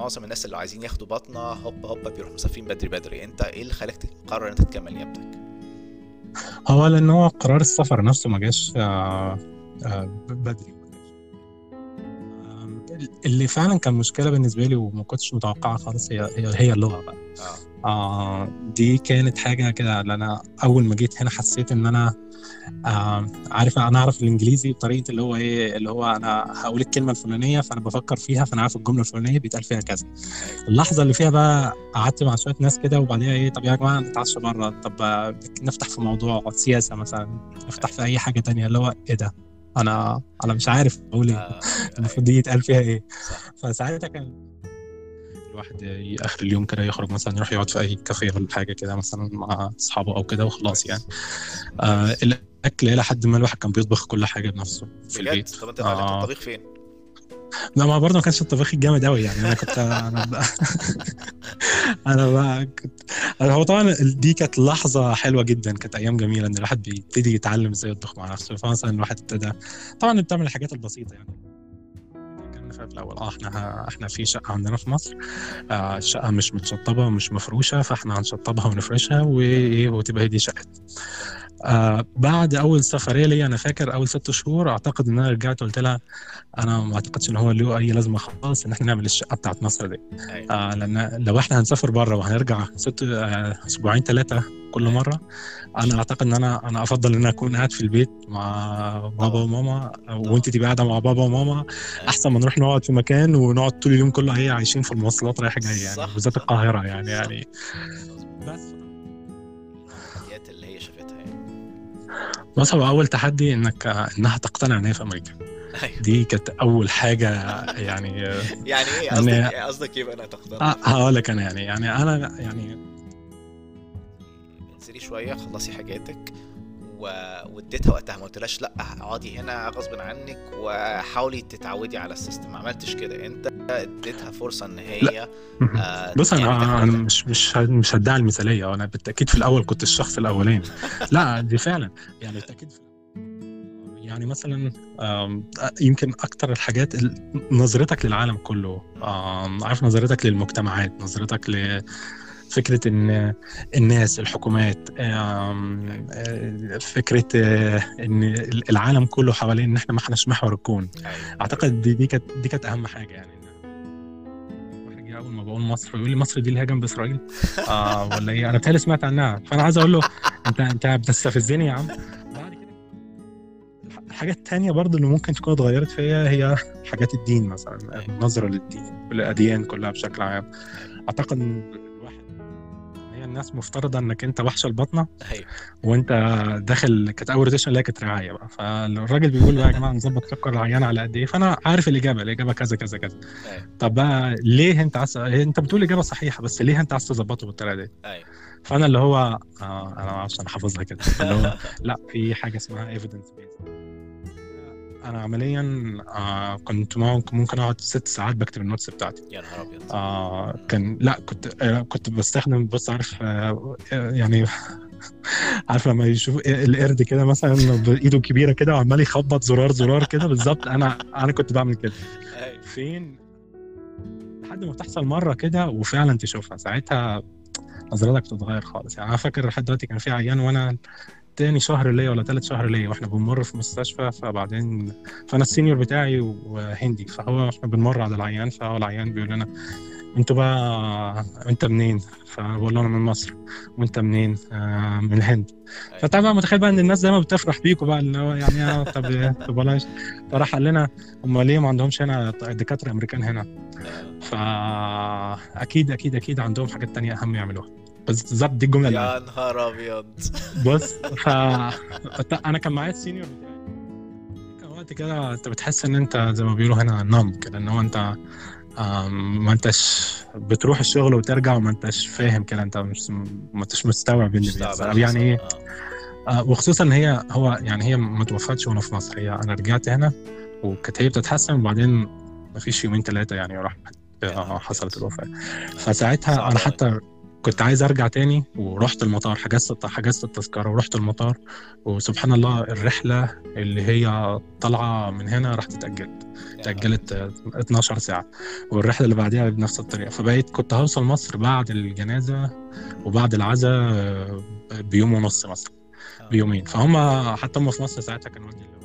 معظم الناس اللي عايزين ياخدوا بطنه هوب هوب بيروحوا مسافرين بدري بدري. انت إيه اللي خلاك تقرر إن انت تكمل نيابتك هو لأن هو قرار السفر نفسه ما جاش آه، آه، بدري. اللي فعلا كان مشكلة بالنسبة لي وما كنتش متوقعها خالص هي هي اللغة بقى. آه. آه دي كانت حاجة كده اللي أنا أول ما جيت هنا حسيت إن أنا آه عارف أنا أعرف الإنجليزي بطريقة اللي هو إيه اللي هو أنا هقول الكلمة الفلانية فأنا بفكر فيها فأنا عارف الجملة الفلانية بيتقال فيها كذا. اللحظة اللي فيها بقى قعدت مع شوية ناس كده وبعديها إيه طب يا جماعة نتعشى بره طب نفتح في موضوع سياسة مثلا نفتح في أي حاجة تانية اللي هو إيه ده؟ أنا أنا مش عارف أقول إيه. آه، المفروض دي يتقال فيها إيه. فساعتها كان الواحد آخر اليوم كده يخرج مثلا يروح يقعد في أي كافيه ولا حاجة كده مثلا مع أصحابه أو كده وخلاص يعني. آه الأكل إلى حد ما الواحد كان بيطبخ كل حاجة بنفسه في البيت. طب أنت اتعلمت آه. الطبيخ فين؟ لا ما برضه ما كانش الطبيخ الجامد قوي يعني. أنا كنت أنا بقى أنا بقى كنت أنا هو طبعا دي كانت لحظة حلوة جدا كانت أيام جميلة إن الواحد بيبتدي يتعلم إزاي يطبخ مع نفسه. فمثلا الواحد ابتدى طبعا بتعمل الحاجات البسيطة يعني. في الأول. آه إحنا إحنا في شقة عندنا في مصر. آه الشقة مش متشطبة ومش مفروشة فإحنا هنشطبها ونفرشها وايه وتبقى هي دي شقتنا آه بعد أول سفرية ليا أنا فاكر أول ست شهور أعتقد إن أنا رجعت قلت لها أنا ما أعتقدش إن هو له أي لازمة خالص إن إحنا نعمل الشقة بتاعت مصر دي. أيوه. آه لأن لو إحنا هنسافر بره وهنرجع ست آه، أسبوعين ثلاثة كل مرة. أنا أعتقد إن أنا أنا أفضل إن أنا أكون قاعد في البيت مع بابا وماما وأنت تبقى قاعدة مع بابا وماما. أحسن ما نروح نقعد في مكان ونقعد طول اليوم كله إيه عايشين في المواصلات رايح جاي يعني بالذات. القاهرة يعني. يعني. بس التحديات اللي هي شافتها يعني. بص هو أول تحدي إنك إنها تقتنع إن هي في أمريكا. أيوه. دي كانت أول حاجة يعني. آه، يعني إيه؟ قصدك إيه؟ قصدك إيه بقى أنا آه، هقول لك أنا يعني يعني أنا يعني انزلي شوية خلصي حاجاتك. واديتها وقتها. ما قلتلهاش لأ اقعدي هنا غصب عنك وحاولي تتعودي على السيستم. ما عملتش كده. انت اديتها فرصة إن هي آه بص أنا يعني أنا. مش مش مش هدعي المثالية. وأنا بالتأكيد في الأول كنت الشخص الأولاني. لأ دي فعلا. يعني بالتأكيد في يعني مثلا آم، يمكن أكتر الحاجات ال- نظرتك للعالم كله. عارف نظرتك للمجتمعات نظرتك لفكره إن الناس الحكومات فكرة آه، إن العالم كله حوالين إن إحنا ما احناش محور الكون. أيوة. أعتقد دي دي كانت دي كانت أهم حاجة يعني. أول ما بقول مصر يقول لي مصر دي اللي هي جنب اسرائيل آه ولا إيه؟ أنا بتهيألي سمعت عنها. فأنا عايز أقول له أنت أنت بتستفزني يا عم. الحاجات التانية برضو اللي ممكن تكون اتغيرت فيا هي حاجات الدين مثلا النظرة للدين الأديان كلها بشكل عام. أعتقد الواحد هي الناس مفترضة إنك أنت وحش البطنة أيوه. وأنت داخل كانت أول روتيشن اللي هي كانت رعاية بقى. فالراجل بيقول بقى يا جماعة نظبط سكر العيان على قد إيه؟ فأنا عارف الإجابة الإجابة كذا كذا كذا. أيوه. طب بقى ليه أنت عايز أنت بتقول إجابة صحيحة بس ليه أنت عايز تظبطه بالطريقة دي؟ أيوه. فأنا اللي هو آه أنا ما أعرفش أنا حافظها كده. اللي هو لا في حاجة اسمها evidence based أنا عمليا آه كنت ممكن ممكن اقعد ست ساعات بكتب ال notes بتاعتي. يا نهار أبيض. آه كان لا كنت آه كنت بستخدم بص عارف آه يعني عارف لما يشوف القرد كده مثلا بإيده كبيرة كده وعمال يخبط زرار زرار كده؟ بالظبط. أنا أنا كنت بعمل كده. أيوه. فين؟ لحد ما تحصل مرة كده وفعلا تشوفها. ساعتها نظرتك بتتغير خالص. يعني أنا فاكر لحد دلوقتي كان في عيان وأنا تاني شهر ليا ولا تالت شهر ليا وإحنا بنمر في مستشفى فبعدين فأنا السينيور بتاعي وهندي فهو إحنا بنمر على العيان فهو العيان بيقول لنا أنتوا بقى أنت منين؟ فبقول له أنا من مصر وأنت منين؟ آه من الهند فطبعا متخيل بقى إن الناس دايما بتفرح بيكوا بقى اللي هو يعني آه طب طب بلاش فراح قال لنا هم ليه ما عندهمش هنا دكاترة أمريكان هنا؟ فأكيد أكيد أكيد عندهم حاجات تانية أهم يعملوها بالظبط دي الجمله اللي يا نهار أبيض. بص ف أنا كان معايا السينيور بتاعي. كان وقت كده أنت بتحس إن أنت زي ما بيقولوا هنا نم كده إن هو أنت ما أنتش بتروح الشغل وترجع وما أنتش فاهم كده أنت مش ما أنتش مستوعب اللي بيحصل. يعني إيه وخصوصا ان هي هو يعني هي ما توفتش وأنا في مصر. هي أنا رجعت هنا وكانت هي بتتحسن وبعدين ما فيش يومين ثلاثة يعني راح آه، حصلت الوفاة. فساعتها أنا. حتى كنت عايز أرجع تاني ورحت المطار حجزت حجزت التذكرة ورحت المطار وسبحان الله الرحلة اللي هي طالعة من هنا راحت اتاجلت اتاجلت آه، 12 ساعة والرحلة اللي بعديها بنفس الطريقة فبقيت كنت هوصل مصر بعد الجنازة وبعد العزاء آه، بيوم ونص مثلا آه. بيومين فهم حتى هم في مصر ساعتها كانوا مدي